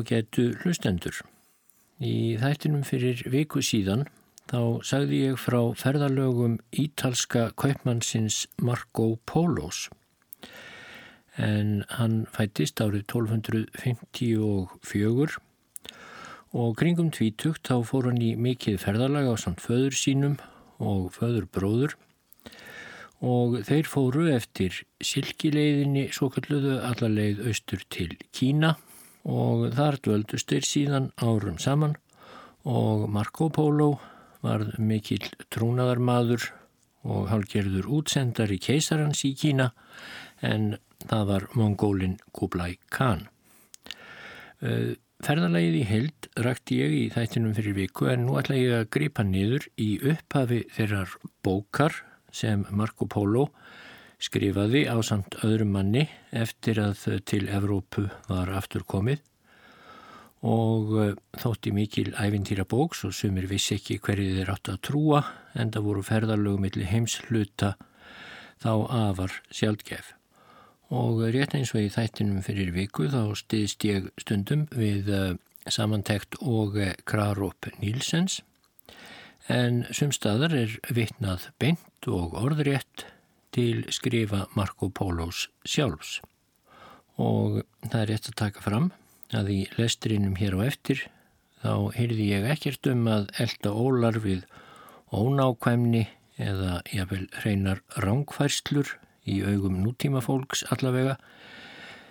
Ágætu hlustendur. Í þættinum fyrir viku síðan þá sagði ég frá ferðalögum ítalska kaupmannsins Marco Polos. En hann fættist árið 1254 og kringum tvítugt þá fór hann í mikið ferðalag á samt föður sínum og föður bróður og þeir fóru eftir silkileiðinni svo kalluðu allarleið austur til Kína og þar dvöldust þeir síðan árum saman og Marco Polo var mikil trúnaðarmadur og hálgerður útsendar í keisarans í Kína en það var mongólin Kublai Khan. Ferðalagið í held rækti ég í þættinum fyrir viku en nú ætla ég að gripa niður í upphafi þeirrar bókar sem Marco Polo skrifaði á samt öðrum manni eftir að til Evrópu var aftur komið og eh, þótti mikil æfintýra bóks og sumir vissi ekki hverju þeir átt að trúa en það voru ferðarlögumilli heimsluta þá afar sjálfgef. Og rétt eins og í þættinum fyrir viku þá stiðst ég stundum við eh, samantekt og Krarup Nílsens en sumstaðar er vitnað beint og orðrétt til skrifa Marco Polos sjálfs. Og það er rétt að taka fram að í lestrinum hér á eftir þá heyrði ég ekkert um að elda ólar við ónákvæmni eða jáfnvel reynar rángfærslur í augum nútíma fólks allavega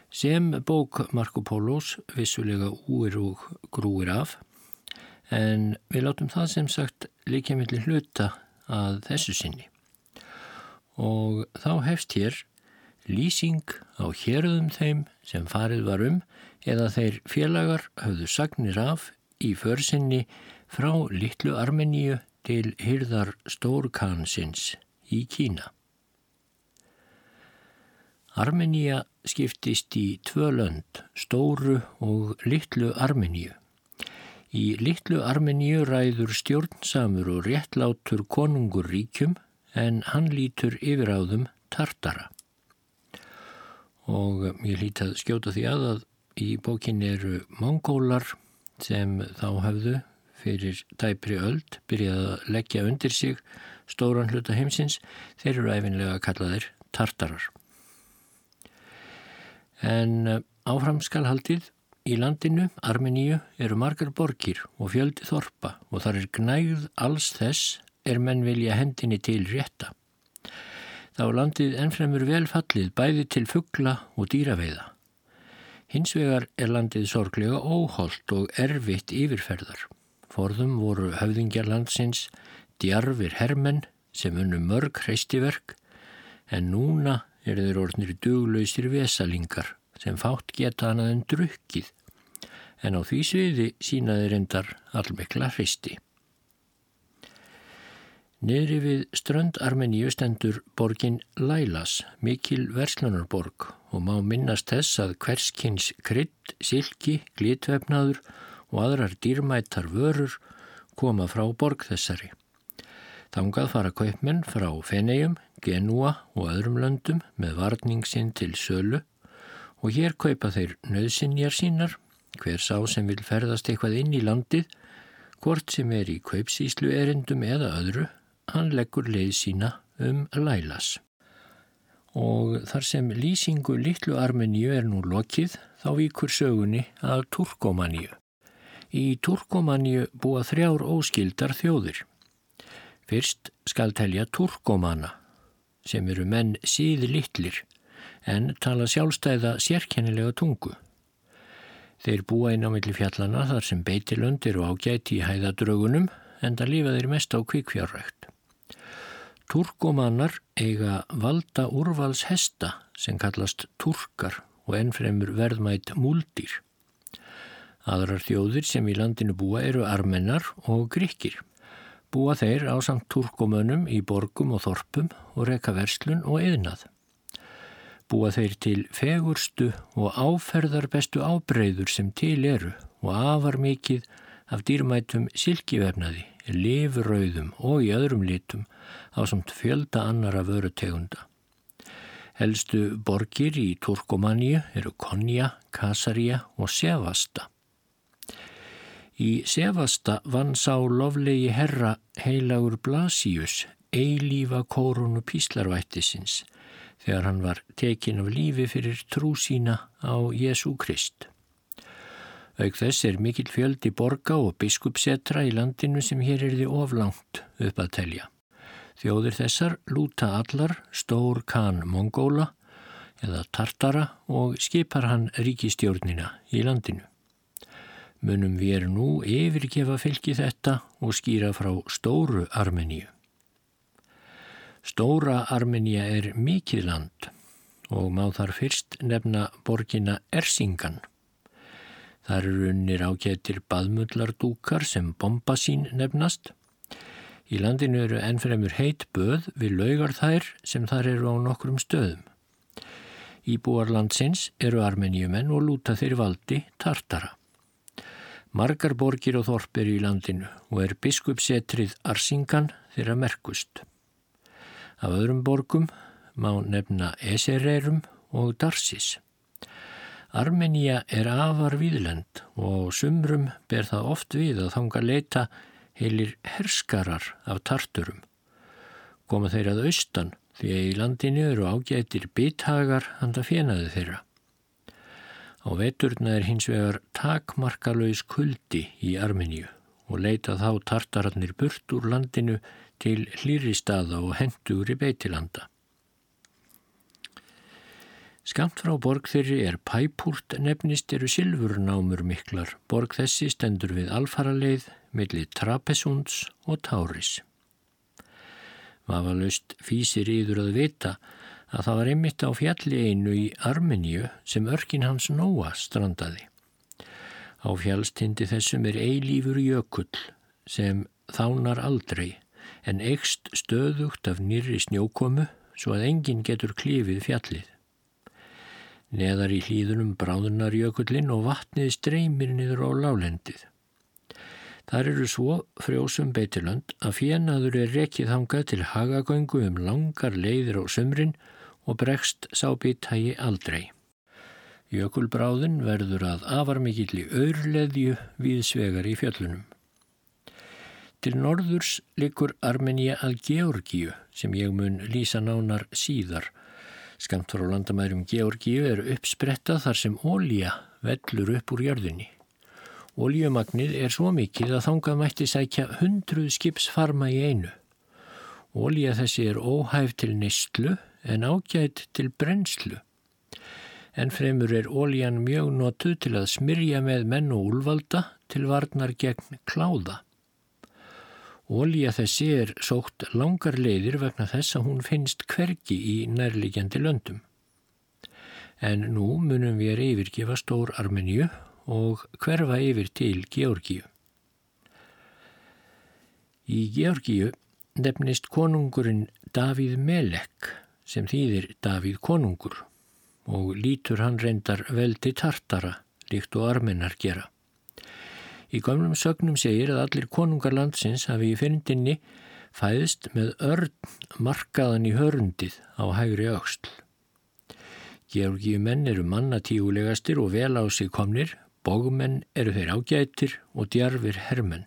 sem bók Marco Polos vissulega úir og grúir af. En við látum það sem sagt líka millir hluta að þessu sinni. Og þá hefst hér lýsing á hérðum þeim sem farið var um eða þeir félagar höfðu sagnir af í försinni frá litlu Armeníu til hyrðar Stórkansins í Kína. Armeníja skiptist í tvö lönd, Stóru og Littlu Armeníu. Í Littlu Armeníu ræður stjórnsamur og réttlátur konungur ríkjum en hann lítur yfir á þeim tartara. Og ég líti að skjóta því að að í bókin eru mongólar sem þá hafðu fyrir tæpri öld byrjaði að leggja undir sig stóran hluta heimsins, þeir eru æfinlega að kalla þeir tartarar. En áframskalhaldið í landinu, Armeníu, eru margar borgir og fjöldi þorpa og þar er gnægð alls þess er menn vilja hendinni til rétta. Þá landið ennfremur velfallið bæði til fuggla og dýraveiða. Hins vegar er landið sorglega óholt og erfitt yfirferðar. Forðum voru höfðingjar landsins djarfir hermenn sem unnu mörg hreistiverk en núna er þeir orðnir duglausir vesalingar sem fátt geta hana en drukkið en á því sviði sínaði reyndar allmikla hreisti. Niðri við strönd Armeníu stendur borgin Lælas, mikil verslunarborg og má minnast þess að hverskins krydd, silki, glitvefnaður og aðrar dýrmættar vörur koma frá borg þessari. Þangað fara kaupmenn frá Fenegjum, Genúa og öðrum löndum með varningsinn til sölu og hér kaupa þeir nöðsinjar sínar, hver sá sem vil ferðast eitthvað inn í landið, hvort sem er í kaupsíslu erindum eða öðru hann leggur leið sína um Lælas. Og þar sem lýsingu litlu Armeníu er nú lokið þá víkur sögunni að Turkomaníu. Í Turkomaníu búa þrjár óskildar þjóðir. Fyrst skal telja Turkomana sem eru menn síð litlir en tala sjálfstæða sérkennilega tungu. Þeir búa inn á milli fjallana þar sem beitilönd eru ágæti í hæðadrögunum en það lifa þeir mest á kvikfjárrækt. Turkomanar eiga valda úrvals hesta sem kallast turkar og ennfremur verðmætt múldýr. Aðrar þjóðir sem í landinu búa eru armennar og gríkir. Búa þeir á samt turkomönum í borgum og þorpum og reka verslun og eðnað. Búa þeir til fegurstu og áferðarbestu ábreyður sem til eru og afar mikið af dýrmætum silkivefnaði, lifrauðum og í öðrum litum á samt fjölda annara vörutegunda. Helstu borgir í Turkomaníu eru Konja, Kasaria og Sevasta Í Sevasta vann sá loflegi herra heilagur Blasius eilífa kórunu píslarvættisins þegar hann var tekin af lífi fyrir trú sína á Jésu Krist. Auk þess er mikill fjöldi borga og biskupsetra í landinu sem hér er því oflangt upp að telja. Þjóðir þessar lúta allar stór kan Mongóla eða Tartara og skipar hann ríkistjórnina í landinu. Munum við er nú yfirgefa fylgi þetta og skýra frá stóru Armeníu. Stóra Armenia er mikið land og má þar fyrst nefna borgina Ersingan. Þar eru unnir ágættir baðmullardúkar sem bombasín nefnast. Í landinu eru ennfremur heit böð við laugar þær sem þar eru á nokkrum stöðum. Íbúar landsins eru armeníumenn og lúta þeir valdi tartara. Margar borgir og þorp eru í landinu og er biskupsetrið Arsingan þeirra merkust. Af öðrum borgum má nefna Esereirum og Darsis. Armenia er afar víðlend og sumrum ber það oft við að þanga leita heilir herskarar af tarturum. Koma þeir að austan því að í landinu eru ágætir bithagar handa fjenaði þeirra. Á veturna er hins vegar takmarkalauðs kuldi í Armeníu og leita þá tartararnir burt úr landinu til hlýri staða og hendur í beitilanda. Skamt frá borg þeirri er Pæpúrt nefnist eru silfurnámur miklar. Borg þessi stendur við alfaraleið millir Trapesunds og Táris. Vafalust fýsir yður að vita að það var einmitt á fjalli einu í Armeníu sem örkin hans Nóa strandaði. Á fjallstindi þessum er eilífur jökull sem þánar aldrei en eikst stöðugt af nýri snjókomu svo að enginn getur klífið fjallið. Neðar í hlýðunum bráðunar jökullin og vatnið streymir niður á lálendið. Þar eru svo frjósum beitilönd að fjenaður er rekið hangað til hagagöngu um langar leiðir á sömrin og bregst sábítægi aldrei. Jökulbráðin verður að afarmikill í öðrleðju við svegar í fjöllunum. Til norðurs likur Armenia að Georgíu sem ég mun lýsa nánar síðar. Skamt frá landamærum Georgíu er uppsprettað þar sem ólíja vellur upp úr jörðinni. Ólíumagnið er svo mikið að þangað mætti sækja hundruð skipsfarma í einu. Ólíja þessi er óhæf til neistlu en ágætt til brennslu. En fremur er ólíjan mjög notuð til að smyrja með menn og úlvalda til varnar gegn kláða. Ólíja þessi er sótt langar leiðir vegna þess að hún finnst hvergi í nærlegjandi löndum. En nú munum við yfirgefa stór Armeníu og hverfa yfir til Georgíu. Í Georgíu nefnist konungurinn Davíð Melek sem þýðir Davíð konungur og lítur hann reyndar veldi tartara líkt og armennar gera. Í gamlum sögnum segir að allir konungar landsins hafi í fyrirndinni fæðist með örn markaðan í hörundið á hægri auksl. Georgíu menn eru mannatígulegastir og vel á sig komnir, bógumenn eru þeir ágætir og djarfir hermenn.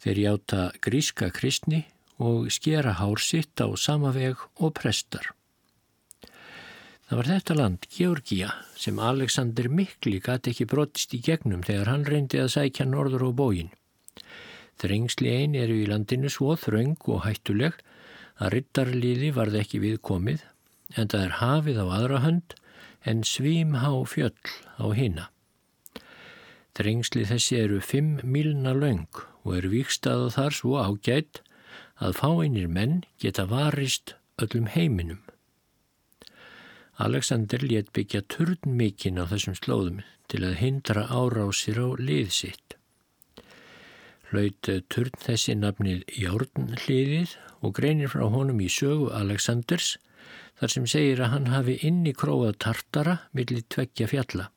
Þeir játa gríska kristni og skera hár sitt á samaveg og prestar. Það var þetta land, Georgia, sem Alexander Mikli gæti ekki brotist í gegnum þegar hann reyndi að sækja norður á bógin. Þrengsli einn eru í landinu svo þröng og hættuleg að rittarliði varð ekki viðkomið en það er hafið á aðra hönd en svímhá fjöll á hina. Þrengsli þessi eru fimm milna laung og eru vikstaða þar svo ágætt að fáinir menn geta varist öllum heiminum. Alexander létt byggja turn mikinn á þessum slóðum til að hindra árásir á lið sitt. Hlaut turn þessi nafnið Jórnliðið og greinir frá honum í sögu Alexanders þar sem segir að hann hafi inni króað tartara millir tveggja fjalla.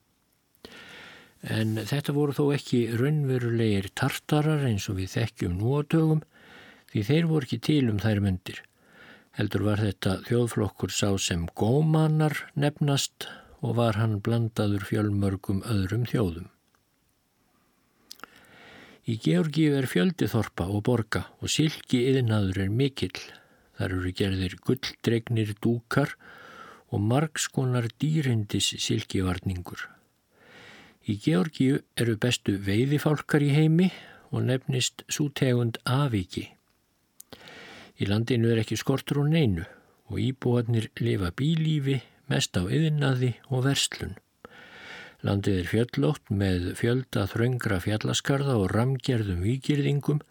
En þetta voru þó ekki raunverulegir tartarar eins og við þekkjum nú á tögum því þeir voru ekki til um þær myndir heldur var þetta þjóðflokkur sá sem gómanar nefnast og var hann blandaður fjölmörgum öðrum þjóðum. Í Georgíu er fjöldiþorpa og borga og silki yðnaður er mikill. Þar eru gerðir gulldregnir dúkar og margskonar dýrindis silkivarningur. Í Georgíu eru bestu veiðifálkar í heimi og nefnist sútegund Avíki. Í landinu er ekki skortur og neinu og íbúarnir lifa bílífi mest á yðnaði og verslun. Landið er fjöllótt með fjölda þröngra fjallaskarða og ramgerðum výgirðingum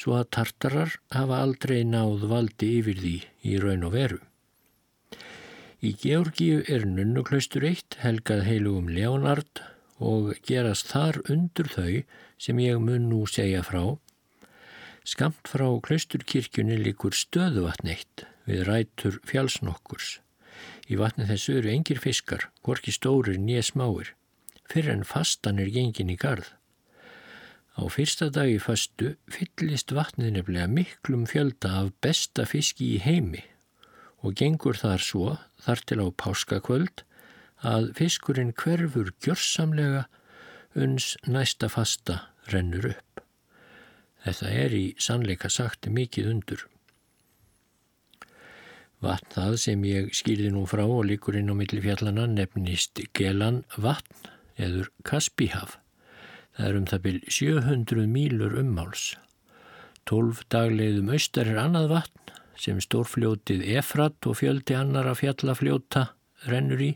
svo að tartarar hafa aldrei náð valdi yfir því í raun og veru. Í Georgíu er nunnuklaustur eitt helgað heilugum Leonard og gerast þar undur þau sem ég mun nú segja frá. Skamt frá klausturkirkjunni likur stöðuvatn eitt við rætur fjálsnokkurs. Í vatni þessu eru engir fiskar, hvorki stórir nýja smáir fyrir en fastan er gengin í garð. Á fyrsta dagi fastu fyllist vatnið nefnilega miklum fjölda af besta fiski í heimi og gengur þar svo þar til á páskakvöld að fiskurinn hverfur gjörsamlega uns næsta fasta rennur upp. Þetta er í sannleika sagt mikið undur. Vatn það sem ég skýrði nú frá og líkur inn á milli fjallana nefnist gelan vatn eður Kaspíhaf. Það er um það byrj 700 mílur ummáls. 12 dagleiðum austar er annað vatn sem stórfljótið Efrat og fjöldi annara fjallafljóta rennur í.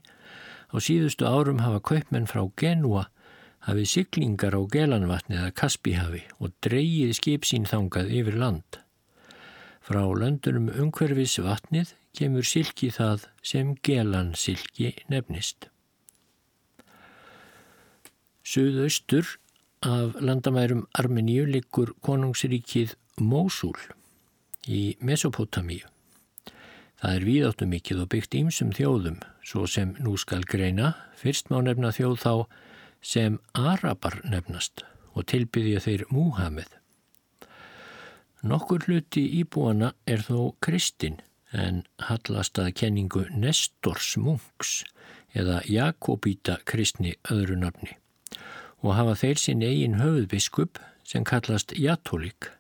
Á síðustu árum hafa kaupmenn frá Genua hafið syklingar á Gelanvatni eða Kaspíhafi og dreyið skip sín þangað yfir land. Frá löndunum umhverfis vatnið kemur silki það sem Gelansilki nefnist. Suðaustur af landamærum Armeníu likur konungsríkið Mósul í Mesopotamíu. Það er víðáttu mikið og byggt ímsum þjóðum, svo sem nú skal greina, fyrst má nefna þjóð þá sem Arabar nefnast og tilbyðja þeir Múhameð. Nokkur hluti íbúana er þó Kristinn en hallast að kenningu Nestors munks eða Jakobíta kristni öðru nafni og hafa þeir sinn eigin höfuðbiskup sem kallast Jatólík.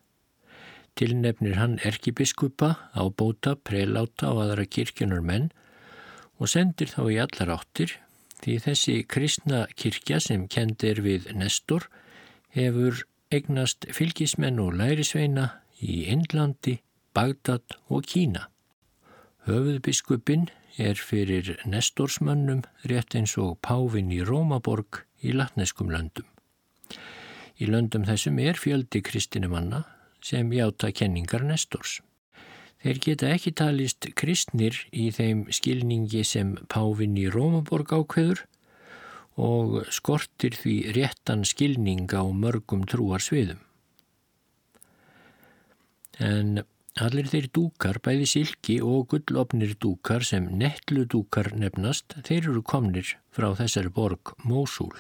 Tilnefnir hann erkibiskupa, ábóta, preláta og aðra kirkjunar menn og sendir þá í allar áttir því þessi kristna kirkja sem kendir við Nestor hefur eignast fylgismenn og lærisveina í Indlandi, Bagdad og Kína. Höfuðbiskupin er fyrir Nestorsmönnum rétt eins og Pávin í Rómaborg í latneskum löndum. Í löndum þessum er fjöldi kristinumanna sem játa kenningar Nestors. Þeir geta ekki talist kristnir í þeim skilningi sem Pávin í Rómaborg ákveður og skortir því réttan skilning á mörgum trúar sviðum. En allir þeir dúkar, bæði silki og gullofnir dúkar sem nettlu dúkar nefnast, þeir eru komnir frá þessari borg Mósúl.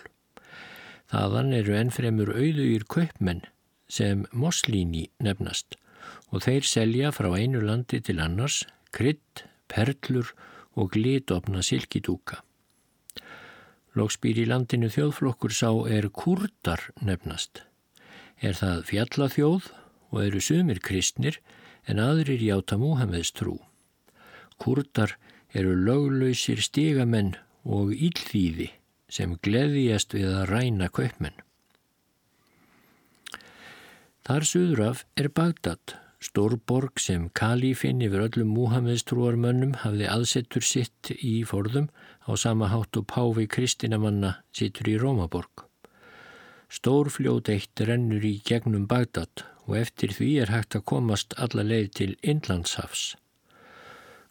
Þaðan eru ennfremur auðugir kaupmenn sem Moslíni nefnast og þeir selja frá einu landi til annars krydd, perlur og glitofna silkidúka. Lóksbýr í landinu þjóðflokkur sá er kurdar nefnast. Er það fjallathjóð og eru sumir kristnir en aðrir játa Múhameðs trú. Kurdar eru löglausir stigamenn og ílþýði sem gleðjast við að ræna kaupmenn. Þar suðraf er Bagdad, stórborg sem kalífinn yfir öllum Múhameðstrúarmönnum hafði aðsettur sitt í forðum á sama hátt og Páfi Kristinamanna sittur í Rómaborg. Stórfljót eitt rennur í gegnum Bagdad og eftir því er hægt að komast alla leið til Inlandshafs.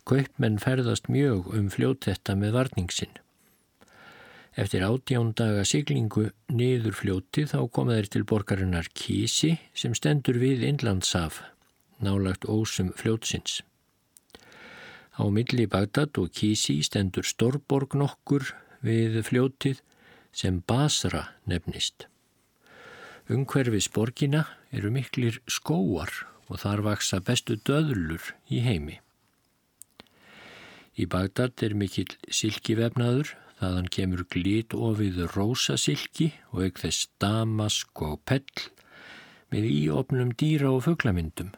Kaupmenn ferðast mjög um fljótetta með varningsinn. Eftir átjándaga siglingu niður fljóti þá koma þeir til borgarinnar Kísi sem stendur við Inlandsaf, nálagt ósum fljótsins. Á milli Bagdad og Kísi stendur Storborg nokkur við fljótið sem Basra nefnist. Ungverfis borgina eru miklir skóar og þar vaksa bestu döðlur í heimi. Í Bagdad er mikill silkivefnaður Þaðan kemur glít ofið rósasilki og auk þess damask og pell með íopnum dýra og fuglamyndum.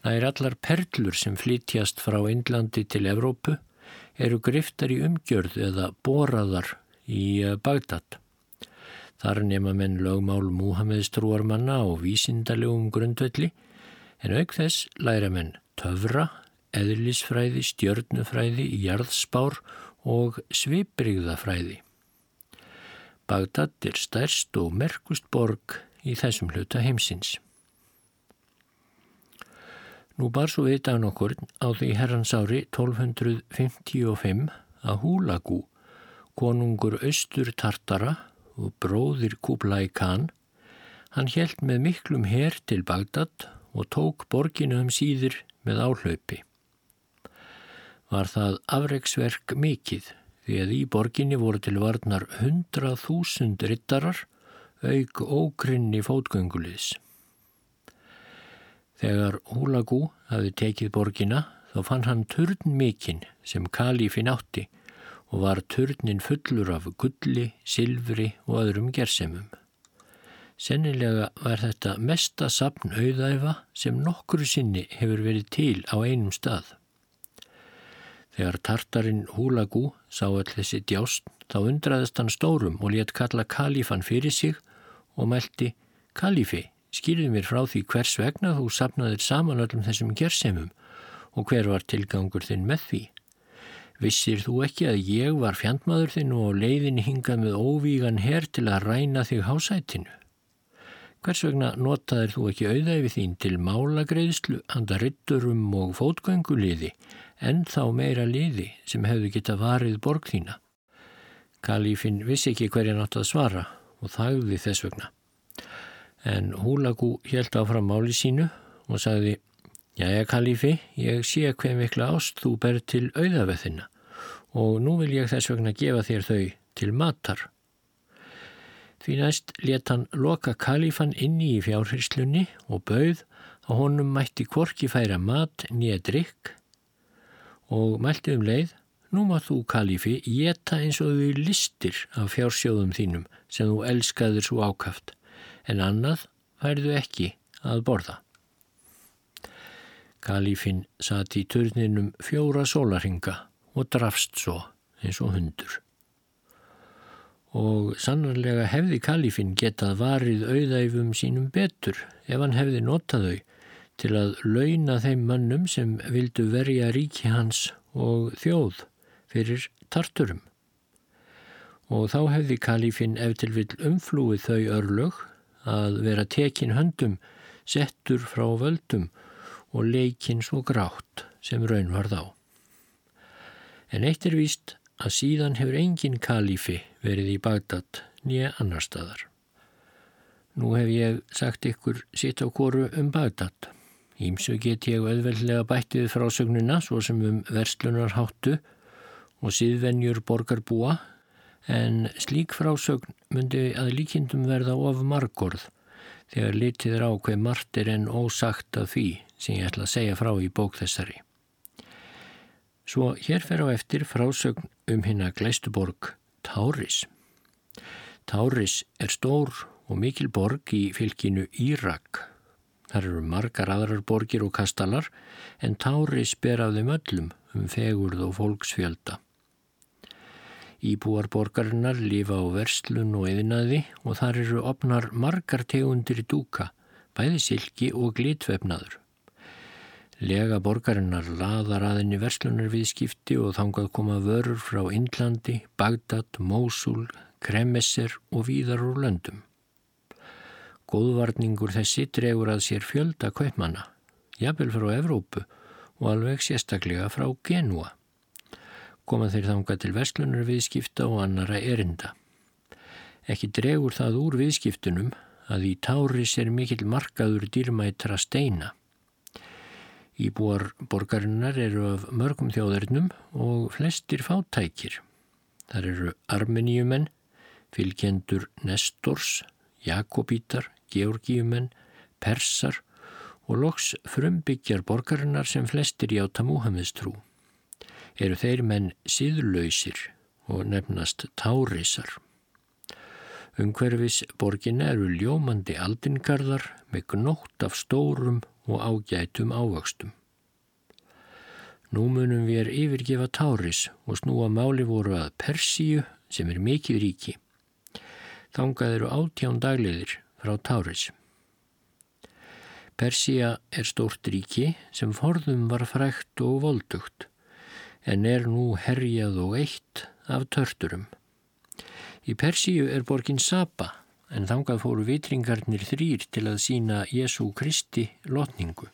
Það er allar perlur sem flytjast frá Indlandi til Evrópu eru griftar í umgjörð eða boraðar í eh, Bagdad. Þar nema menn lögmál Múhameðstrúarmanna og vísindalegum grundvelli en auk þess læra menn töfra, eðlisfræði, stjörnufræði, jarðspár og svipriðafræði. Bagdad er stærst og merkust borg í þessum hluta heimsins. Nú bar svo við dagan okkur á því herrans ári 1255 að Húlagú, konungur austur Tartara og bróðir Kublai Khan, hann helt með miklum herr til Bagdad og tók borginu um síður með áhlaupi. Var það afreiksverk mikill því að í borginni voru til varnar 100.000 rittarar auk ógrinni fótgöngulis. Þegar Húlagú hafi tekið borgina þá fann hann turn mikinn sem kalífin átti og var turnin fullur af gulli, silfri og öðrum gersemum. Sennilega var þetta mesta sapn auðæfa sem nokkru sinni hefur verið til á einum stað. Þegar tartarinn Húlagú sá all þessi djást þá undraðist hann stórum og létt kalla kalífan fyrir sig og meldi Kalífi, skýrðu mér frá því hvers vegna þú sapnaðir saman öllum þessum gersemum og hver var tilgangur þinn með því. Vissir þú ekki að ég var fjandmaður þinn og leiðin hingað með óvígan herr til að ræna þig hásætinu? Hvers vegna notaðir þú ekki auðæfi þín til málagreðslu, handa ritturum og fótgönguliði en þá meira liði sem hefðu geta varið borg þína. Kalífin vissi ekki hverja nátt að svara og þagði þess vegna. En Húlagú held áfram máli sínu og sagði Jæja Kalífi, ég sé hver mikla ást þú ber til auðaveðina og nú vil ég þess vegna gefa þér þau til matar. Því næst let hann loka Kalífan inni í fjárhyrslunni og bauð að honum mætti kvorki færa mat nýja drikk og mælti um leið, nú maður þú kalifi geta eins og þau listir af fjársjóðum þínum sem þú elskaður svo ákaft, en annað færðu ekki að borða. Kalifin satt í turninum fjóra sólarhinga og drafst svo eins og hundur. Og sannarlega hefði Kalifin getað varið auðæfum sínum betur ef hann hefði notað þau til að launa þeim mannum sem vildu verja ríki hans og þjóð fyrir tarturum. Og þá hefði kalífin eftir vil umflúið þau örlög að vera tekin höndum, settur frá völdum og leikin svo grátt sem raun var þá. En eitt er víst að síðan hefur engin kalífi verið í Bagdad nýja annar staðar. Nú hef ég sagt ykkur sitt á koru um Bagdad. Ímsu get ég auðveldlega bætt við frásögnuna svo sem um verslunarháttu og síðvenjur borgarbúa en slík frásögn myndi að líkindum verða of margorð þegar litið er á hver margt er en ósagt af því sem ég ætla að segja frá í bók þessari. Svo hér fer á eftir frásögn um hérna gleistuborg Táris. Táris er stór og mikil borg í fylginu Írak Þar eru margar aðrar borgir og kastalar en tári spyr af þeim öllum um fegurð og fólksfjölda. Íbúar borgarinnar lifa á verslun og eðinaði og þar eru opnar margar tegundir í dúka, bæði silki og glitvefnaður. Lega borgarinnar laðar aðinni verslunarviðskipti og þangað koma vörur frá Indlandi, Bagdad, Mósul, Kremesser og víðar úr löndum. Góðvarningur þessi dregur að sér fjölda kaupmanna, jafnvel frá Evrópu og alveg sérstaklega frá Genua. Koma þeir þanga til vestlunar viðskipta og annara erinda. Ekki dregur það úr viðskiptunum að í táris er mikill markaður dýrmætra steina. Íbúar borgarinnar eru af mörgum þjóðarinnum og flestir fátækir. Þar eru armeníumenn, fylgjendur Nestors, Jakobítar, Georgíumenn, Persar og loks frumbyggjar borgarinnar sem flestir játa Múhameðs trú. Eru þeir menn síðlausir og nefnast tárisar. Ungverfis borginna eru ljómandi aldingarðar með gnótt af stórum og ágætum ávöxtum. Nú munum við er yfirgefa Táris og snúa máli voru að Persíu sem er mikið ríki. Þangað eru átján dagliðir frá Táris. Persía er stórt ríki sem forðum var frækt og voldugt en er nú herjað og eitt af törturum. Í Persíu er borgin Saba en þangað fóru vitringarnir þrýr til að sína Jésu Kristi lotningu.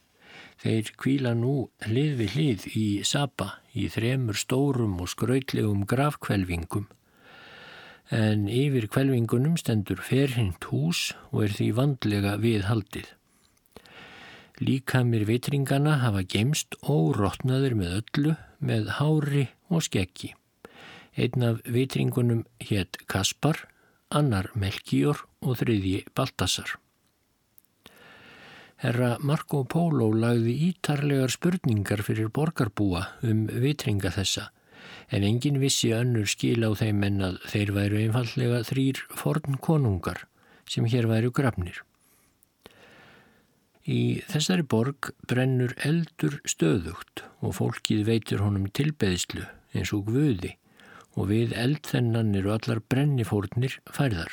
Þeir kvíla nú hlið við hlið í Saba í þremur stórum og skrautlegum grafkvelvingum. En yfir kvelvingunum stendur ferhint hús og er því vandlega viðhaldið. Líkamir vitringana hafa gemst og rótnaður með öllu með hári og skeggi. Einn af vitringunum hétt Kaspar, annar Melkíor og þriðji Baltasar. Herra Marco Polo lagði ítarlegar spurningar fyrir borgarbúa um vitringa þessa en engin vissi önnur skil á þeim en að þeir væru einfallega þrýr forn konungar sem hér væru grafnir. Í þessari borg brennur eldur stöðugt og fólkið veitur honum tilbeðslu eins og guði og við eldþennan eru allar brennifórnir færðar.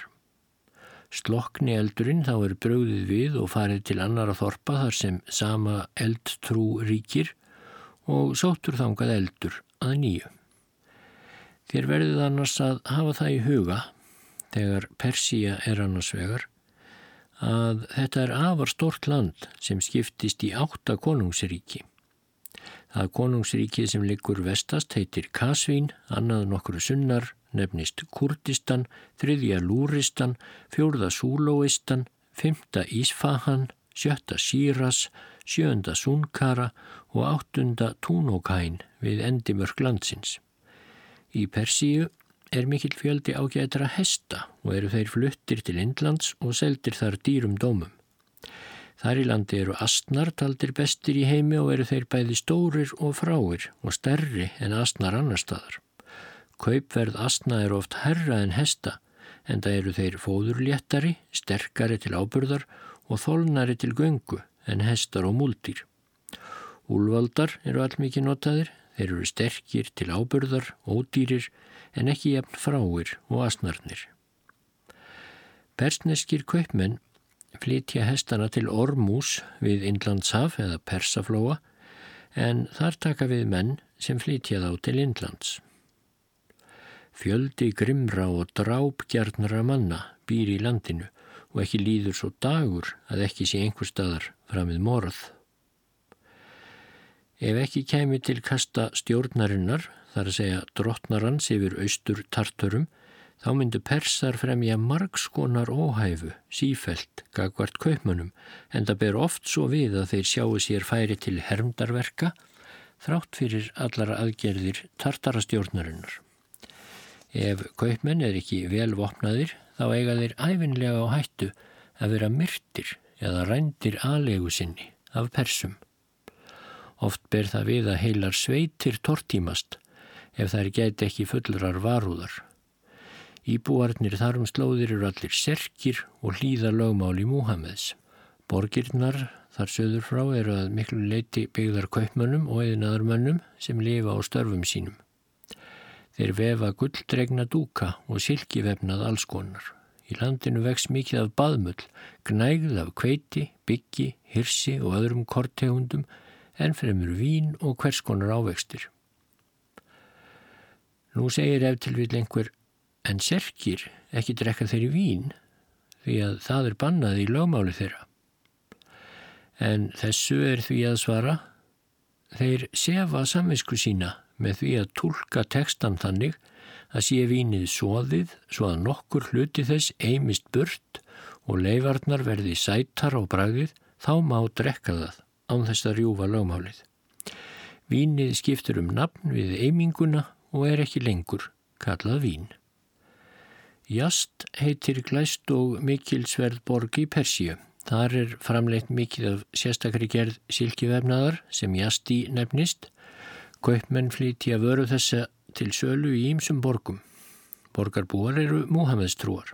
Slokni eldurinn þá er bröðið við og farið til annara þorpa þar sem sama eldtrú ríkir og sóttur þangað eldur að nýju. Þér verðið annars að hafa það í huga, þegar Persíja er annars vegar, að þetta er afar stort land sem skiptist í átta konungsríki. Það konungsríkið sem liggur vestast heitir Kasvín, annað nokkru sunnar, nefnist Kurdistan, þriðja Lúristan, fjórða Súlóistan, fymta Ísfahan, sjötta Síras, sjönda Sunkara og áttunda Túnókæn við endimörk landsins. Í Persíu er mikill fjöldi ágætra hesta og eru þeir fluttir til Indlands og seldir þar dýrum dómum. Þar í landi eru astnar taldir bestir í heimi og eru þeir bæði stórir og fráir og stærri en astnar annar staðar. Kaupverð astna eru oft herra en hesta en það eru þeir fóðurléttari, sterkari til ábyrðar og þólnari til göngu en hestar og múldir. Úlvaldar eru allmikið notaðir, þeir eru sterkir til ábyrðar, ódýrir en ekki jafn fráir og astnarnir. Persneskir kaupmenn flytja hestana til Ormús við Indlandshaf eða Persaflóa en þar taka við menn sem flytja þá til Indlands. Fjöldi grimra og drápgjarnra manna býr í landinu og ekki líður svo dagur að ekki sé einhver staðar framið morð. Ef ekki kemi til kasta stjórnarinnar, þar að segja drottnarans yfir austur tarturum, Þá myndu persar fremja margskonar óhæfu, sífelt, gagvart kaupmönnum, en það ber oft svo við að þeir sjáu sér færi til hermdarverka, þrátt fyrir allara aðgerðir tartarastjórnarinnar. Ef kaupmenn er ekki velvopnaðir, þá eiga þeir æfinlega á hættu að vera myrtir eða rændir aðlegu sinni af persum. Oft ber það við að heilar sveitir tortímast ef þær gæti ekki fullrar varúðar. Íbúarnir þarum slóðir eru allir serkir og hlýða lögmáli Múhameðs. Borgirnar þar söður frá eru að miklu leiti byggðar kaupmönnum og eðinaðarmönnum sem lifa á störfum sínum. Þeir vefa gulldregna dúka og silkivefnað allskonar. Í landinu vex mikið af baðmull, gnægð af kveiti, byggi, hirsi og öðrum kortegundum en fremur vín og hverskonar ávextir. Nú segir ef til vil einhver en serkir ekki drekka þeirri vín því að það er bannað í lögmáli þeirra. En þessu er því að svara þeir sefa samvinsku sína með því að tólka tekstan þannig að sé vínið svoðið svo að nokkur hluti þess eimist burt og leifarnar verði sætar á bragðið þá má drekka það án þess að rjúfa lögmálið. Vínið skiptur um nafn við eiminguna og er ekki lengur kallað vín. Jast heitir glæst og mikilsverð borg í Persíu. Þar er framleitt mikið af sérstakri gerð silkivefnaðar sem Jasti nefnist. Kaupmenn flíti að vöru þessa til sölu í ýmsum borgum. Borgarbúar eru Múhameðstrúar.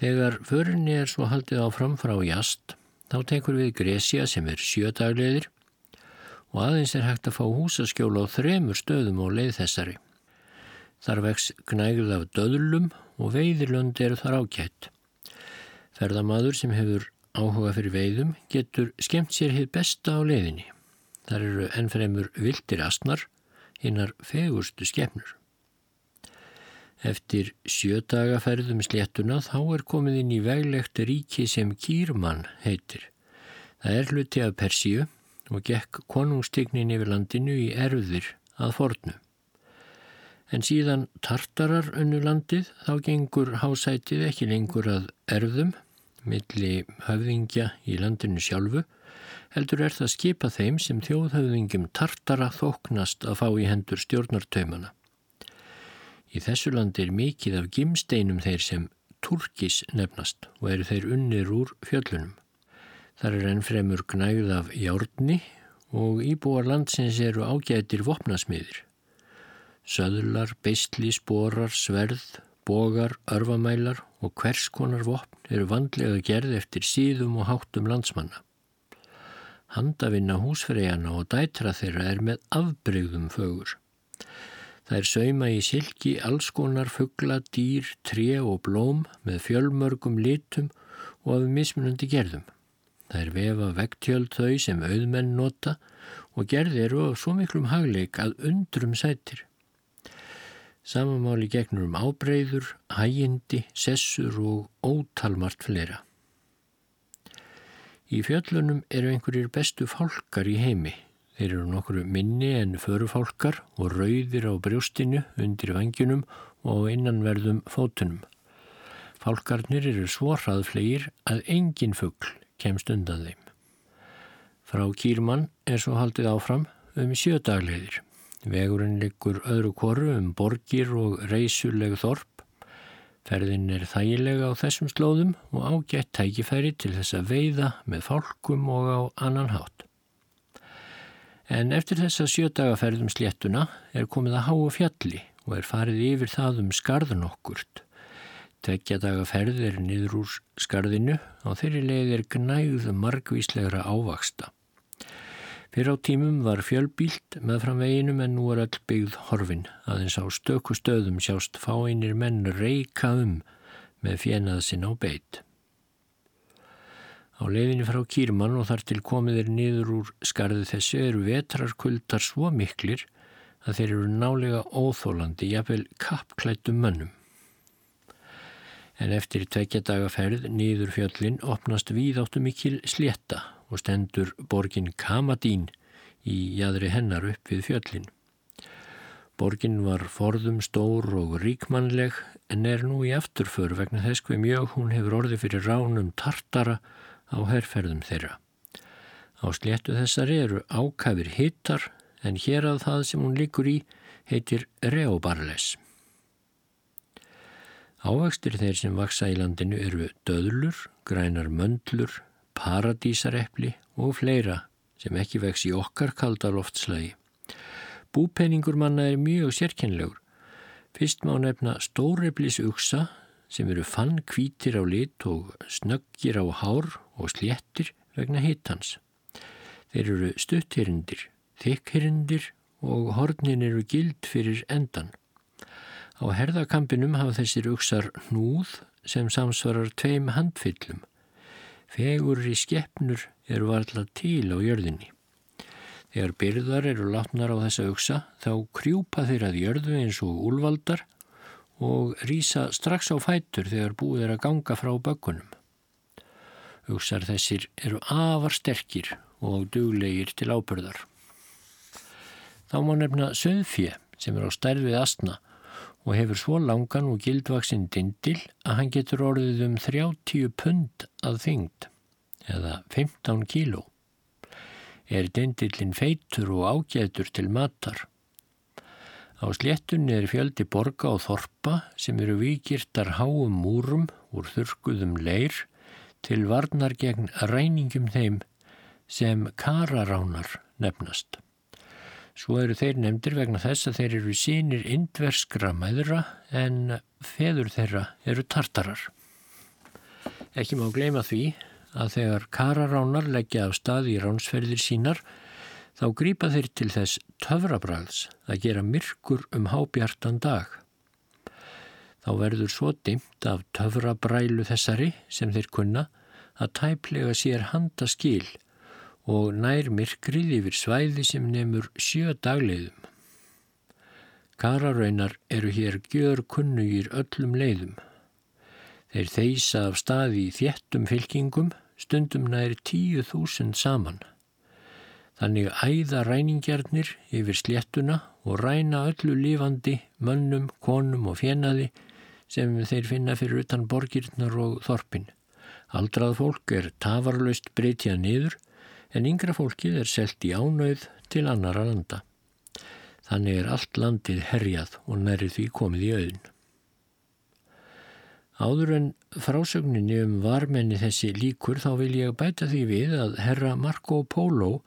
Þegar förinni er svo haldið áfram frá jast, þá tekur við Grecia sem er sjödagleðir og aðeins er hægt að fá húsaskjóla á þremur stöðum á leið þessari. Þar vex gnægð af döðlum og veiðirlönd eru þar ákjætt. Ferðamadur sem hefur áhuga fyrir veiðum getur skemmt sér hitt besta á leiðinni. Þar eru ennfremur vildir asnar, hinnar fegurstu skemnur. Eftir sjödagaferðum sléttuna þá er komið inn í veglegt ríki sem Kýrmann heitir. Það er hluti af Persíu og gekk konungstignin yfir landinu í erfðir að fornu. En síðan tartarar unnu landið þá gengur hásætið ekki lengur að erfðum, milli höfðingja í landinu sjálfu, heldur er það skipa þeim sem þjóðhöfðingjum tartara þóknast að fá í hendur stjórnartaumana. Í þessu landi er mikið af gimsteinum þeir sem turkis nefnast og eru þeir unnir úr fjöllunum. Þar er enn fremur gnægð af járni og íbúar landsins eru ágætir vopnasmiðir. Söðlar, beistli, sporar, sverð, bogar, örfamælar og hvers konar vopn eru vandlega gerð eftir síðum og háttum landsmanna. Handavinna húsfreyjana og dætra þeirra er með afbreyðum fögur. Það er sauma í silki, allskonar, fuggla, dýr, tré og blóm með fjölmörgum litum og af mismunandi gerðum. Það er vefa vegtjöld þau sem auðmenn nota og gerði eru á svo miklum hagleik að undrum sætir. Samamáli gegnur um ábreyður, hægindi, sessur og ótalmart fleira. Í fjöllunum eru einhverjir bestu fálkar í heimi Þeir eru nokkru minni en förufálkar og rauðir á brjóstinu undir vangjunum og innanverðum fótunum. Fálkarnir eru svo hraðflegir að engin fuggl kemst undan þeim. Frá Kýrmann er svo haldið áfram um sjödagleðir. Vegurinn liggur öðru koru um borgir og reysuleg þorp. Ferðin er þægilega á þessum slóðum og ágætt tækifæri til þess að veiða með fálkum og á annan hátt. En eftir þessa sjödagaferðum sléttuna er komið að háu fjalli og er farið yfir það um skarðun okkurt. Tveggja daga ferð er niður úr skarðinu og þeirri leið er gnægð margvíslegra ávaksta. Fyrir á tímum var fjölbílt með fram veginum en nú er öll byggð horfin aðeins á stöku stöðum sjást fáinir menn reyka um með fjennað sinn á beitt. Á leiðinni frá Kýrmann og þar til komið er niður úr skarði þessu eru vetrarkuldar svo miklir að þeir eru nálega óþólandi, jafnvel kappklættum mönnum. En eftir tvekja daga ferð niður fjöllin opnast víðáttu mikil slétta og stendur borgin Kamadín í jæðri hennar upp við fjöllin. Borgin var forðum stór og ríkmannleg en er nú í eftirför vegna þess hver mjög hún hefur orði fyrir ránum tartara á herrferðum þeirra. Á sléttu þessari eru ákafir hittar en hér að það sem hún likur í heitir reobarles. Ávakstir þeir sem vaksa í landinu eru döðlur, grænar möndlur, paradísarepli og fleira sem ekki vex í okkar kaldaloftslægi. Búpenningur manna er mjög sérkennlegur. Fyrst má nefna stóreplis uksa sem eru fann kvítir á lit og snöggir á hár og sléttir vegna hittans. Þeir eru stuttherindir, þykkherindir og hornin eru gild fyrir endan. Á herðakampinum hafa þessir uksar hnúð sem samsvarar tveim handfyllum. Fegur í skeppnur eru varðla til á jörðinni. Þegar byrðar eru látnar á þessa uksa þá krjúpa þeir að jörðu eins og úlvaldar og rýsa strax á fætur þegar búið er að ganga frá bökkunum. Ugsar þessir eru afar sterkir og duglegir til ábyrðar. Þá má nefna söðfjö sem er á stærð við astna og hefur svo langan og gildvaksinn dindil að hann getur orðið um 30 pund að þyngd eða 15 kíló. Er dindilin feitur og ágætur til matar Á sléttunni er fjöldi borga og þorpa sem eru vikirtar háum múrum úr þurkuðum leir til varnar gegn ræningum þeim sem kararánar nefnast. Svo eru þeir nefndir vegna þess að þeir eru sínir indverskra mæðra en feður þeirra eru tartarar. Ekki má gleyma því að þegar kararánar leggja af stað í ránsferðir sínar þá grýpa þeir til þess töfrabræðs að gera myrkur um hábjartan dag. Þá verður svo dimt af töfrabrælu þessari sem þeir kunna að tæplega sér handa skil og nær myrkrið yfir svæði sem nefnur sjö dagleiðum. Kararaunar eru hér gjör kunnugir öllum leiðum. Þeir þeisa af staði í þjettum fylkingum stundum nær tíu þúsund saman. Þannig æða ræningjarnir yfir sléttuna og ræna öllu lifandi, mönnum, konum og fjenaði sem þeir finna fyrir utan borgirnar og þorpin. Aldrað fólk er tafarlaust breytjað niður en yngra fólkið er selt í ánauð til annara landa. Þannig er allt landið herjað og nærið því komið í auðin. Áður en frásögninni um varmenni þessi líkur þá vil ég bæta því við að herra Marco Polo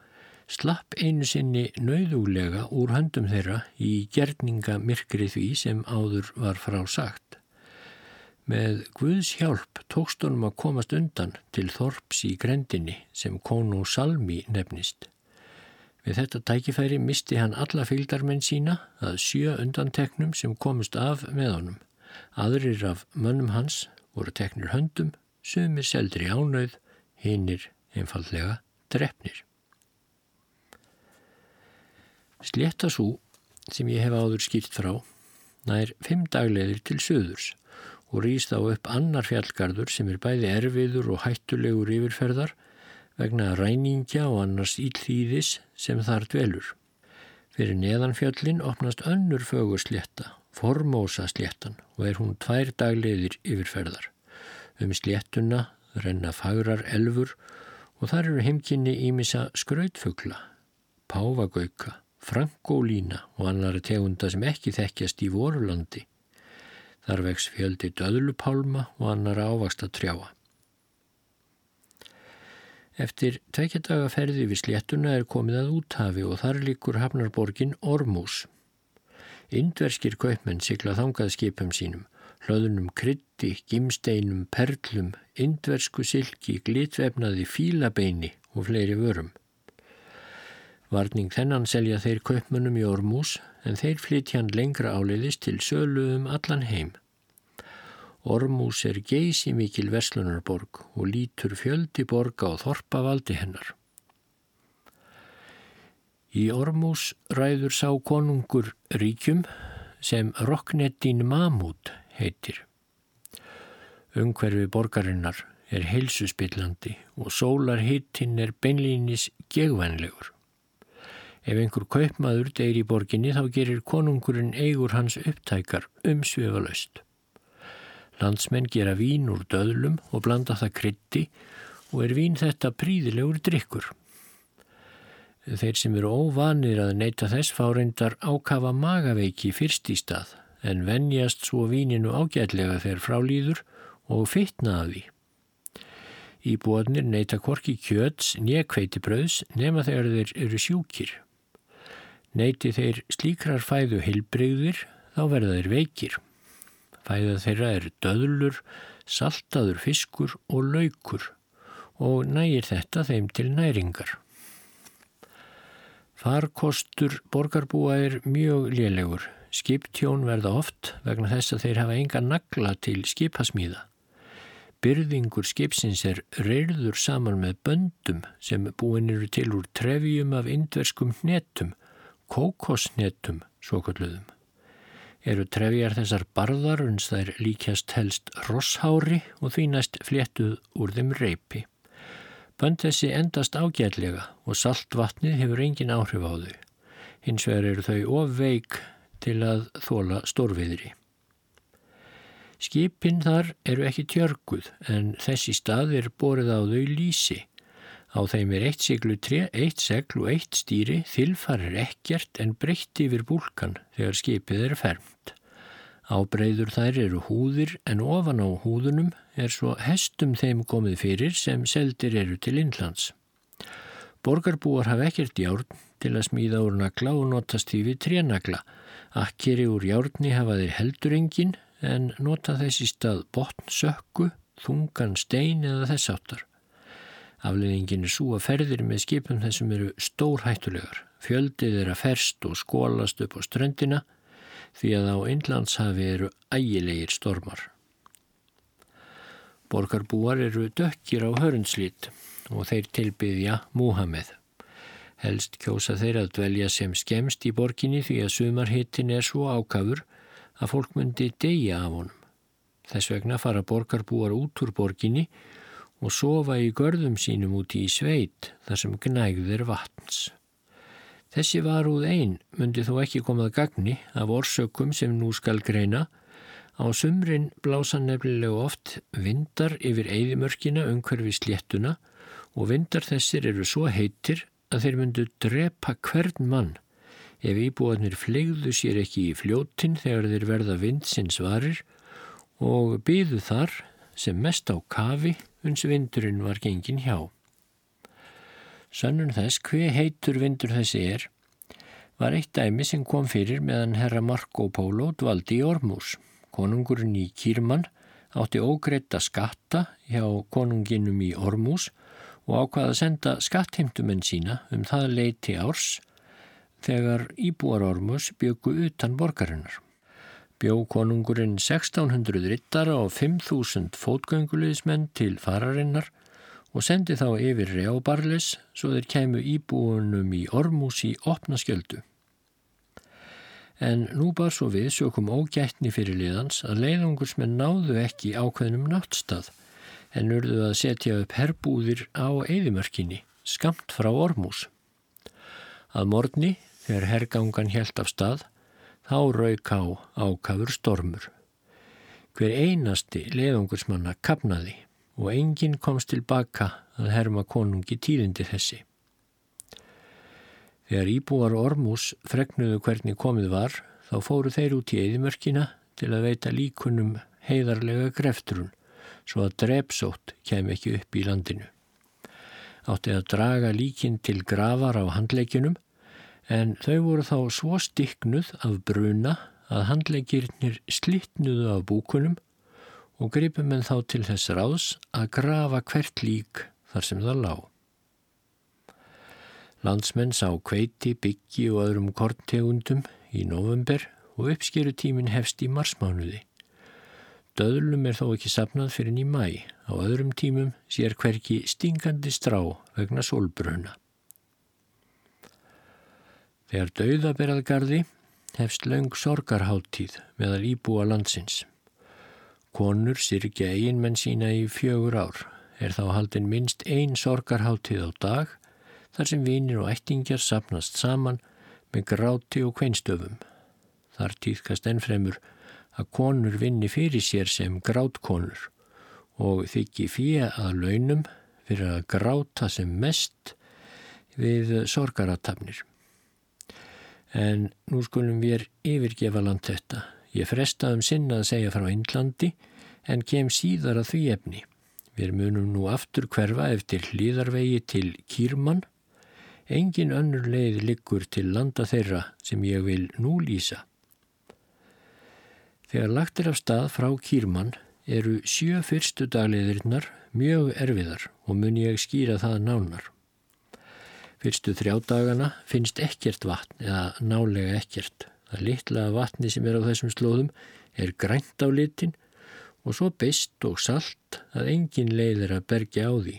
slapp einu sinni nauðúlega úr höndum þeirra í gerninga myrkri því sem áður var frásagt. Með Guðs hjálp tókst honum að komast undan til Þorps í grendinni sem Kono Salmi nefnist. Við þetta tækifæri misti hann alla fylgdarmenn sína að sjö undanteknum sem komist af með honum. Aðrir af mönnum hans voru teknir höndum, sumir seldri ánauð, hinnir einfallega drefnir. Sléttasú sem ég hef áður skýrt frá nær fimm dagleðir til söðurs og rýst á upp annar fjallgarður sem er bæði erfiður og hættulegur yfirferðar vegna ræningja og annars íllýðis sem þar dvelur. Fyrir neðanfjallin opnast önnur fögurslétta Formósa sléttan og er hún tvær dagleiðir yfirferðar. Um sléttuna renna fagrar elfur og þar eru heimkynni ímissa skrautfugla, pávagauka, frankólína og annara tegunda sem ekki þekkjast í vorulandi. Þar vex fjöldi döðlupálma og annara ávasta trjáa. Eftir tvekjadaga ferði við sléttuna er komið að úthafi og þar líkur hafnarborgin Ormús. Indverskir kaupmenn sigla þangað skipum sínum, hlöðunum krytti, gimsteinum, perlum, indversku silki, glitvefnaði, fílabeini og fleiri vörum. Varning þennan selja þeir kaupmennum í Ormús en þeir flytja hann lengra áleiðis til sölu um allan heim. Ormús er geysi mikil verslunarborg og lítur fjöldi borga og þorpa valdi hennar. Í Ormús ræður sá konungur ríkjum sem Rokneddin Mamút heitir. Ungverfi borgarinnar er heilsuspillandi og sólarhittinn er beinlýnis gegvænlegur. Ef einhver kaupmaður deyri í borginni þá gerir konungurinn eigur hans upptækar umsvefalaust. Landsmenn gera vín úr döðlum og blanda það krytti og er vín þetta príðilegur drikkur. Þeir sem eru óvanir að neyta þess fá reyndar ákafa magaveiki fyrst í stað en vennjast svo víninu ágætlega þegar frálýður og fytna að því. Íbúanir neyta korki kjöts, nekveiti bröðs nema þegar þeir eru sjúkir. Neyti þeir slíkrar fæðu heilbreyðir þá verða þeir veikir. Fæða þeirra er döðlur, saltaður fiskur og laukur og nægir þetta þeim til næringar. Farkostur borgarbúa er mjög lélegur. Skiptjón verða oft vegna þess að þeir hafa enga nagla til skipasmíða. Byrðingur skipsins er reyrður saman með böndum sem búin eru til úr trefjum af indverskum hnetum, kókosnetum, svo kalluðum. Eru trefjar þessar barðar uns þær líkjast helst rosshári og því næst fléttuð úr þeim reypi. Bönd þessi endast ágætlega og saltvatnið hefur engin áhrif á þau. Hins vegar eru þau of veik til að þóla stórviðri. Skipin þar eru ekki tjörguð en þessi stað er borið á þau lísi. Á þeim er eitt siglu tre, eitt segl og eitt stýri, þilfarir ekkert en breytti yfir búlkan þegar skipið er fermt. Ábreyður þær eru húðir en ofan á húðunum er svo hestum þeim komið fyrir sem seldir eru til innlands. Borgarbúar hafa ekkert járn til að smíða úr nagla og notast því við trénagla. Akkeri úr járni hafa þeir heldur engin en nota þessi stað botnsökku, þungan stein eða þess áttar. Afleðingin er svo að ferðir með skipum þessum eru stórhættulegar. Fjöldið er að ferst og skólast upp á ströndina því að á innlandshafi eru ægilegir stormar. Borgarbúar eru dökkir á hörnslít og þeir tilbyðja Múhameð. Helst kjósa þeir að dvelja sem skemst í borginni því að sumarhittin er svo ákafur að fólk myndi deyja af honum. Þess vegna fara borgarbúar út úr borginni og sofa í görðum sínum úti í sveit þar sem gnægðir vatns. Þessi varúð einn myndi þó ekki komað gagni af orsökum sem nú skal greina. Á sumrin blása nefnilega oft vindar yfir eigðimörkina umhverfi sléttuna og vindar þessir eru svo heitir að þeir myndu drepa hvern mann ef íbúanir flegðu sér ekki í fljótin þegar þeir verða vindsins varir og byðu þar sem mest á kafi uns vindurinn var gengin hjá. Sönnun þess hver heitur vindur þessi er var eitt dæmi sem kom fyrir meðan herra Marco Polo dvaldi í Ormús. Konungurinn í Kýrmann átti ógreitt að skatta hjá konunginum í Ormús og ákvaða að senda skattheimtumenn sína um það leiti árs þegar íbúar Ormús byggu utan borgarinnar bjó konungurinn 1600 rittara og 5000 fótgöngulegismenn til fararinnar og sendi þá yfir Reobarles svo þeir kæmu íbúunum í Ormús í opna skjöldu. En nú bar svo við sjökum ógætni fyrir liðans að leiðungursmenn náðu ekki ákveðnum náttstað en urðu að setja upp herbúðir á eðimörkinni, skamt frá Ormús. Að morgni, þegar hergangan helt af stað, þá rauk á ákafur stormur. Hver einasti leðungursmanna kapnaði og enginn komst tilbaka að herma konungi tíðindi þessi. Þegar íbúar Ormús fregnuðu hvernig komið var, þá fóru þeir út í eðimörkina til að veita líkunum heiðarlega greftrun, svo að drepsótt kem ekki upp í landinu. Átti að draga líkin til gravar á handleikinum en þau voru þá svo stiknuð af bruna að handlegirnir slittnuðu af búkunum og gripum en þá til þess ráðs að grafa hvert lík þar sem það lág. Landsmenn sá kveiti, byggi og öðrum korntegundum í november og uppskeru tímin hefst í marsmánuði. Döðlum er þó ekki sapnað fyrir ný mæ, á öðrum tímum sér hverki stingandi strá vegna sólbruna. Þegar dauða berðgarði hefst laung sorgarháttíð meðal íbúa landsins. Konur sirkja eiginmenn sína í fjögur ár er þá haldin minst ein sorgarháttíð á dag þar sem vinir og ættingjar sapnast saman með gráti og kveinstöfum. Þar týðkast ennfremur að konur vinni fyrir sér sem grátkonur og þykki fíja að launum fyrir að gráta sem mest við sorgaratafnir. En nú skulum við yfirgefa land þetta. Ég fresta um sinna að segja frá Índlandi en kem síðar að því efni. Við munum nú aftur hverfa eftir hlýðarvegi til Kýrmann. Engin önnur leið liggur til landa þeirra sem ég vil nú lýsa. Þegar lagt er af stað frá Kýrmann eru sjö fyrstu dagleðirinnar mjög erfiðar og mun ég skýra það nánar. Fyrstu þrjá dagana finnst ekkert vatn eða nálega ekkert. Það litla vatni sem er á þessum slóðum er grænt á litin og svo beist og salt að engin leiðir að bergja á því.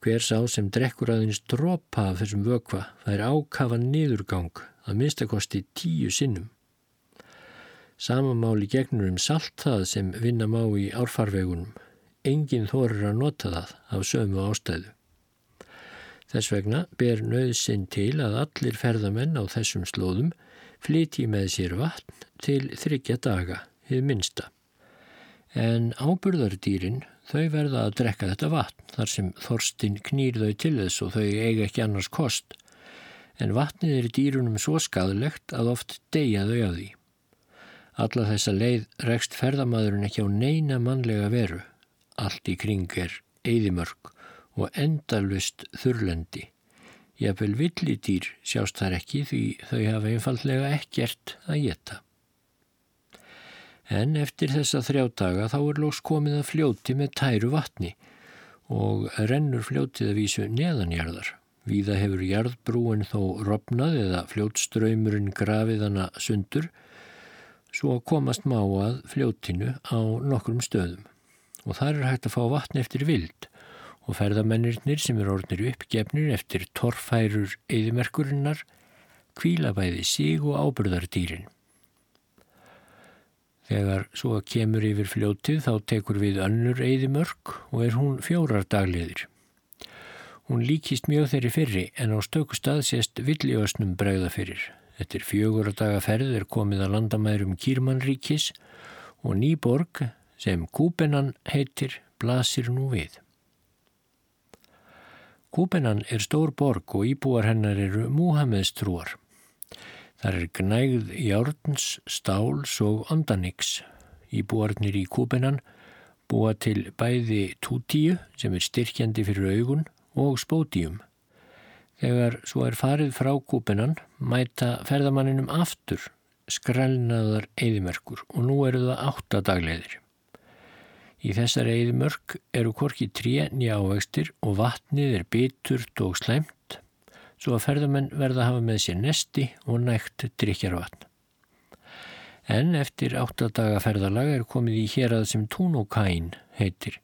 Hver sá sem drekkur aðeins dropa af þessum vökva það er ákafa niðurgang að minnstakosti tíu sinnum. Samamáli gegnur um salt það sem vinna má í árfarvegunum. Engin þorir að nota það af sömu ástæðu. Þess vegna ber nöðsinn til að allir ferðamenn á þessum slóðum flyti með sér vatn til þryggja daga, hið minsta. En áburðardýrin þau verða að drekka þetta vatn þar sem þorstinn knýr þau til þess og þau eiga ekki annars kost. En vatnið er dýrunum svo skadlegt að oft deyja þau að því. Alla þessa leið rekst ferðamadurinn ekki á neina mannlega veru. Allt í kring er eðimörk og endalust þurlendi. Jafnvel villidýr sjást þar ekki því þau hafa einfallega ekkert að geta. En eftir þessa þrjá daga þá er lóks komið að fljóti með tæru vatni og rennur fljótið að vísu neðanjarðar. Víða hefur jarðbrúin þó ropnað eða fljótströymurinn grafið hana sundur svo komast má að fljótinu á nokkrum stöðum. Og þar er hægt að fá vatn eftir vild og ferðamennirnir sem er orðnir uppgefnir eftir torfærur eðimerkurinnar kvíla bæði síg og ábyrðardýrin. Þegar svo kemur yfir fljótið þá tekur við önnur eðimörk og er hún fjórar dagliðir. Hún líkist mjög þeirri fyrri en á stöku stað sést villiösnum bregða fyrir. Eftir fjögur daga ferð er komið að landamærum Kýrmannríkis og Nýborg sem Kúbenan heitir blasir nú við. Kúbenan er stór borg og íbúar hennar eru Múhameðs trúar. Þar er gnægð járns, stáls og ondaniks. Íbúarnir í kúpinan búa til bæði tútíu sem er styrkjandi fyrir augun og spótíum. Þegar svo er farið frá kúpinan mæta ferðamanninum aftur skrælnaðar eðimerkur og nú eru það átta dagleðir. Í þessar eðimörk eru korki tré nýja ávextir og vatnið er biturt og slæmt svo að ferðamenn verða að hafa með sér nesti og nægt drikjarvatn. En eftir áttadaga ferðalag er komið í hér að sem Túnókæn heitir.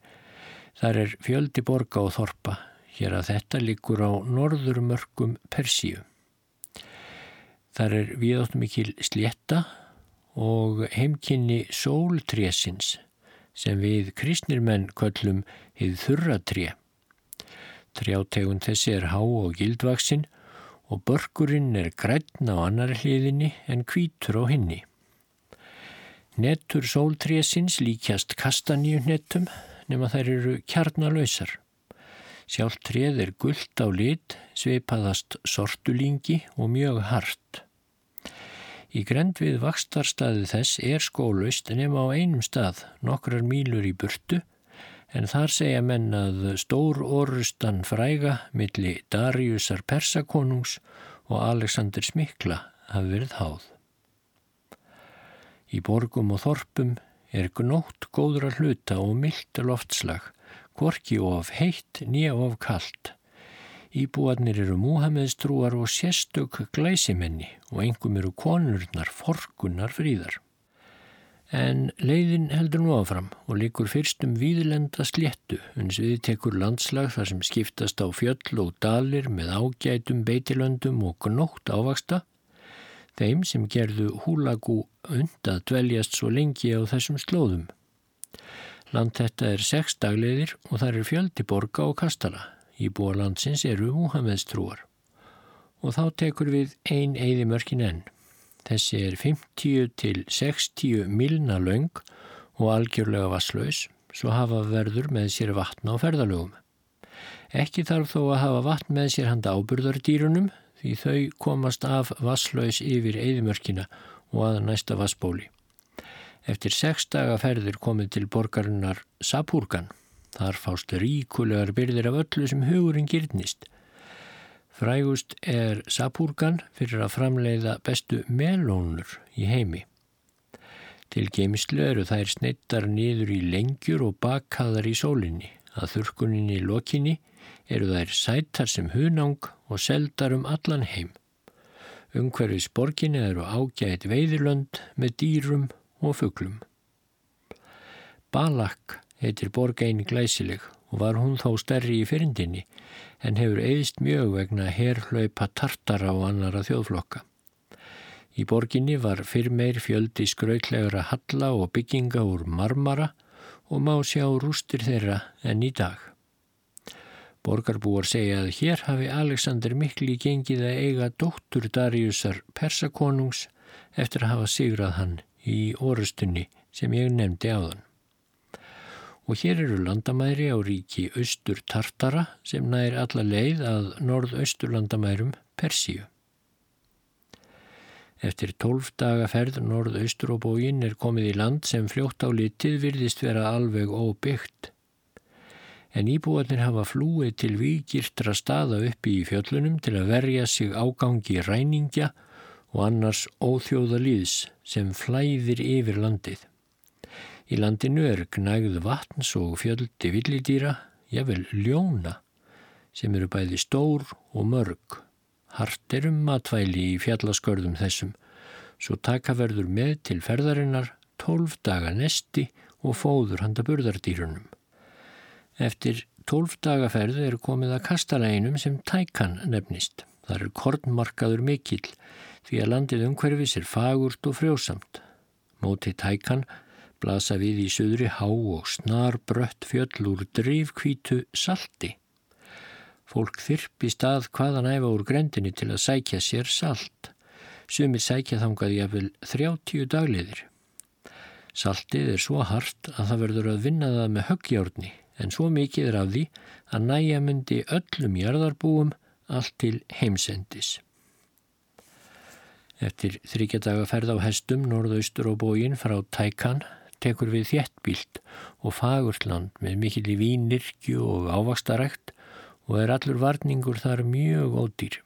Þar er fjöldi borga og þorpa, hér að þetta likur á norðurmörkum Persíu. Þar er viðáttum mikil slétta og heimkynni sóltrésins sem við kristnir menn köllum hið þurratré. Trjátegun þessi er há og gildvaksin og börkurinn er grætna á annar hliðinni en kvítur á hinni. Nettur sóltrésins líkjast kastaníunettum nema þær eru kjarnalöysar. Sjálf treð er gullt á lit, sveipaðast sortulingi og mjög hart. Í grend við vakstarstaði þess er skólaust nema á einum stað, nokkrar mílur í burtu, en þar segja menn að stór orustan fræga milli Dariusar Persakonungs og Alexander Smikla hafi verið háð. Í borgum og þorpum er gnótt góðra hluta og mildt loftslag, gorki of heitt nýja of kallt. Íbúarnir eru múhameðstrúar og sérstök glæsimenni og engum eru konurnar forkunnar fríðar. En leiðin heldur nú áfram og likur fyrstum víðlenda sléttu uns við tekur landslag þar sem skiptast á fjöll og dalir með ágætum beitilöndum og gnótt ávaksta, þeim sem gerðu húlagú und að dveljast svo lengi á þessum slóðum. Land þetta er sex dagleiðir og þar er fjöldi borga og kastala. Í búa landsins eru Múhameðstrúar. Og þá tekur við ein eðimörkin enn. Þessi er 50 til 60 milna laung og algjörlega vasslaus, svo hafa verður með sér vatna á ferðalögum. Ekki þarf þó að hafa vatn með sér handa ábyrðardýrunum því þau komast af vasslaus yfir eðimörkina og að næsta vassbóli. Eftir sex daga ferðir komið til borgarinnar Sapúrgan. Þar fást ríkulegar byrðir af öllu sem hugurinn gyrnist. Frægust er Sapúrgan fyrir að framleiða bestu melónur í heimi. Til geimslu eru þær sneittar niður í lengjur og bakkaðar í sólinni. Að þurkuninni í lokinni eru þær sættar sem hunang og seldar um allan heim. Ungverfis borginni eru ágætt veiðilönd með dýrum og fugglum. Balak heitir borg eini glæsileg og var hún þó stærri í fyrindinni en hefur eðist mjög vegna herrlaupa tartara og annara þjóðflokka. Í borginni var fyrr meir fjöldi skrautlegra halla og bygginga úr marmara og má sjá rústir þeirra enn í dag. Borgarbúar segja að hér hafi Alexander mikli gengið að eiga dóttur Dariusar Persakonungs eftir að hafa sigrað hann í orustunni sem ég nefndi á þann og hér eru landamæri á ríki austur Tartara sem nær alla leið að norðaustur landamærum Persíu. Eftir tólf daga ferð norðaustur og bógin er komið í land sem fljótt á litið virðist vera alveg óbyggt. En íbúarnir hafa flúið til vikirtra staða uppi í fjöllunum til að verja sig ágangi ræningja og annars óþjóða líðs sem flæðir yfir landið. Í landinu er gnægð vatns og fjöldi villidýra, jável ljóna, sem eru bæði stór og mörg. Hart er um matvæli í fjallaskörðum þessum, svo taka verður með til ferðarinnar tólf daga nesti og fóður handa burðardýrunum. Eftir tólf dagaferð er komið að kastalæginum sem tækan nefnist. Það er kornmarkaður mikill því að landið umhverfis er fagurt og frjósamt. Móti tækan blasa við í söðri há og snar brött fjöll úr drifkvítu salti. Fólk þyrpi stað hvaðan æfa úr grendinni til að sækja sér salt. Sumir sækja þangaði að vel 30 dagliðir. Saltið er svo hart að það verður að vinna það með höggjárni en svo mikið er af því að næja myndi öllum jarðarbúum allt til heimsendis. Eftir þryggjadaga ferð á hestum norðaustur og bógin frá Tækan tekur við þjettbílt og fagurland með mikill í vínirkju og ávastarækt og er allur varningur þar mjög ódýr.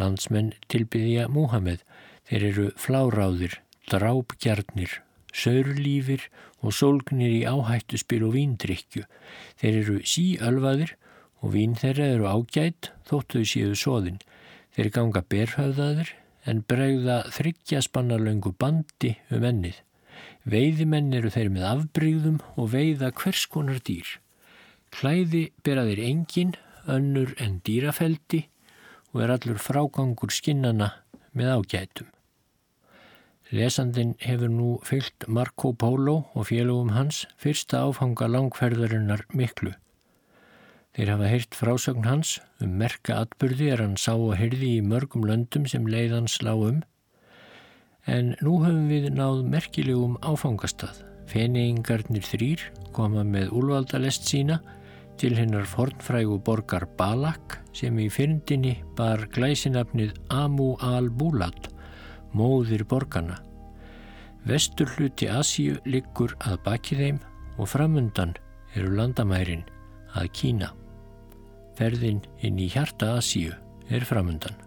Landsmenn tilbyðja Múhameð, þeir eru fláráðir, drápgjarnir, saurlífir og sólgnir í áhættu spil og víndrykju. Þeir eru síölvaðir og vín þeirra eru ágætt þóttu þau séu sóðin. Þeir ganga berhöfðaðir en bregða þryggja spannarlöngu bandi um ennið. Veiðimenn eru þeir með afbreyðum og veiða hvers konar dýr. Klæði bera þeir engin, önnur en dýrafeldi og er allur frágangur skinnana með ágætum. Lesandin hefur nú fyllt Marco Polo og félögum hans fyrsta áfanga langferðarinnar miklu. Þeir hafa heyrt frásögn hans um merka atbyrði er hann sá og hyrði í mörgum löndum sem leiðans lág um En nú höfum við náð merkilegum áfangastað. Feneingarnir þrýr koma með úlvaldalest sína til hennar fornfrægu borgar Balak sem í fyrndinni bar glæsinafnið Amu al-Bulat, móðir borgarna. Vestur hluti Asíu liggur að baki þeim og framundan eru landamærin að Kína. Ferðin inn í hjarta Asíu er framundan.